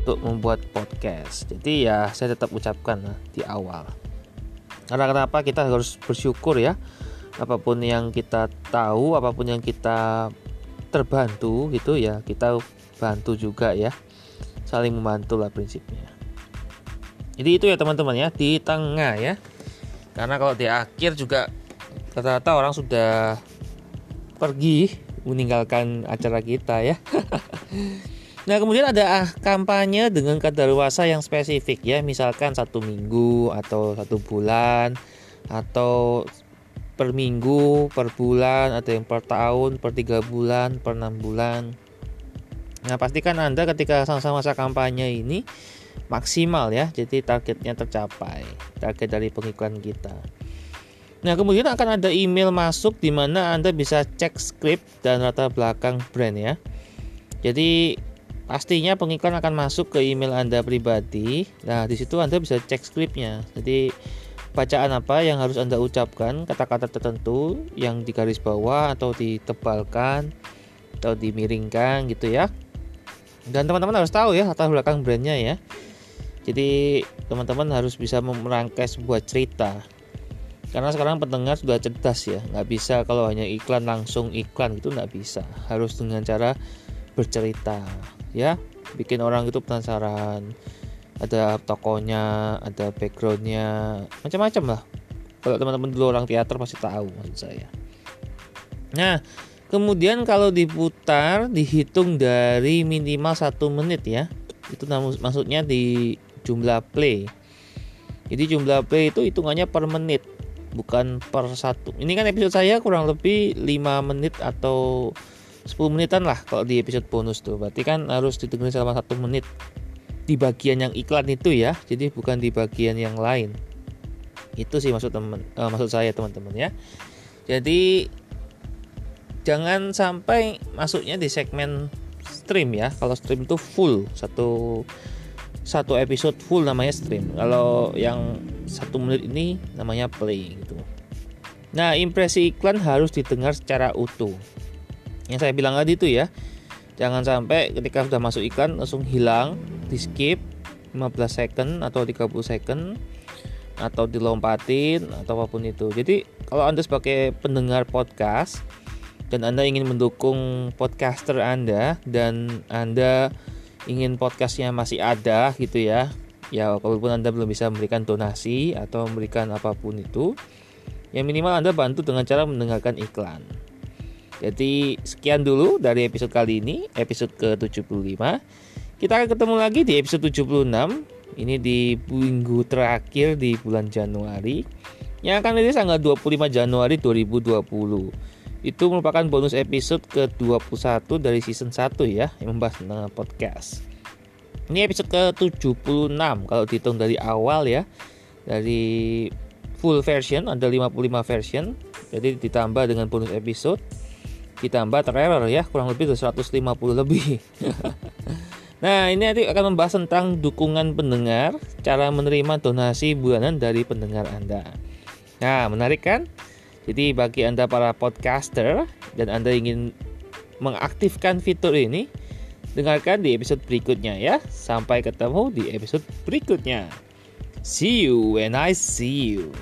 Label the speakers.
Speaker 1: untuk membuat podcast. Jadi ya saya tetap ucapkan nah, di awal. Karena kenapa kita harus bersyukur ya. Apa pun yang kita tahu, apa pun yang kita terbantu gitu ya, kita bantu juga ya. Saling membantu lah prinsipnya. Jadi itu ya teman-teman ya di tengah ya. Karena kalau di akhir juga rata-rata orang sudah pergi meninggalkan acara kita ya. nah kemudian ada ah, kampanye dengan kadaluarsa yang spesifik ya, misalkan satu minggu atau satu bulan atau per minggu, per bulan, ada yang per tahun, per tiga bulan, per enam bulan. Nah pastikan anda ketika sama-sama masa kampanye ini maksimal ya, jadi targetnya tercapai, target dari pengiklan kita. Nah, kemudian akan ada email masuk di mana Anda bisa cek script dan latar belakang brand ya. Jadi pastinya pengiklan akan masuk ke email Anda pribadi. Nah, di situ Anda bisa cek scriptnya. Jadi bacaan apa yang harus Anda ucapkan, kata-kata tertentu yang di garis bawah atau ditebalkan atau dimiringkan gitu ya. Dan teman-teman harus tahu ya latar belakang brandnya ya. Jadi teman-teman harus bisa merangkai sebuah cerita karena sekarang pendengar sudah cerdas ya nggak bisa kalau hanya iklan langsung iklan itu nggak bisa harus dengan cara bercerita ya bikin orang itu penasaran. Ada tokonya ada backgroundnya macam-macam lah. Kalau teman-teman dulu orang teater pasti tahu maksud saya. Nah kemudian kalau diputar dihitung dari minimal satu menit ya. Itu maksudnya di jumlah play. Jadi jumlah play itu hitungannya per menit bukan per satu. Ini kan episode saya kurang lebih 5 menit atau 10 menitan lah kalau di episode bonus tuh. Berarti kan harus didengar selama satu menit. Di bagian yang iklan itu ya jadi bukan di bagian yang lain. Itu sih maksud teman uh, maksud saya teman-teman ya. Jadi jangan sampai masuknya di segmen stream ya. Kalau stream itu full satu satu episode full namanya stream. Kalau yang satu menit ini namanya play gitu. Nah impresi iklan harus didengar secara utuh yang saya bilang tadi itu ya jangan sampai ketika sudah masuk iklan langsung hilang di skip 15 second atau 30 second atau dilompatin atau apa pun itu. Jadi kalau anda sebagai pendengar podcast dan anda ingin mendukung podcaster anda dan anda ingin podcastnya masih ada gitu ya ya walaupun anda belum bisa memberikan donasi atau memberikan apa pun itu yang minimal anda bantu dengan cara mendengarkan iklan jadi sekian dulu dari episode kali ini episode ke 75 kita akan ketemu lagi di episode 76 ini di minggu terakhir di bulan Januari yang akan rilis tanggal 25 Januari 2020 itu merupakan bonus episode ke-21 dari season 1 ya yang membahas tentang podcast. Ini episode ke-76 kalau dihitung dari awal ya. Dari full version ada 55 version. Jadi ditambah dengan bonus episode ditambah tererror ya kurang lebih 150 lebih. nah, ini nanti akan membahas tentang dukungan pendengar, cara menerima donasi bulanan dari pendengar Anda. Nah, menarik kan? Jadi bagi Anda para podcaster dan Anda ingin mengaktifkan fitur ini, dengarkan di episode berikutnya ya. Sampai ketemu di episode berikutnya. See you when I see you.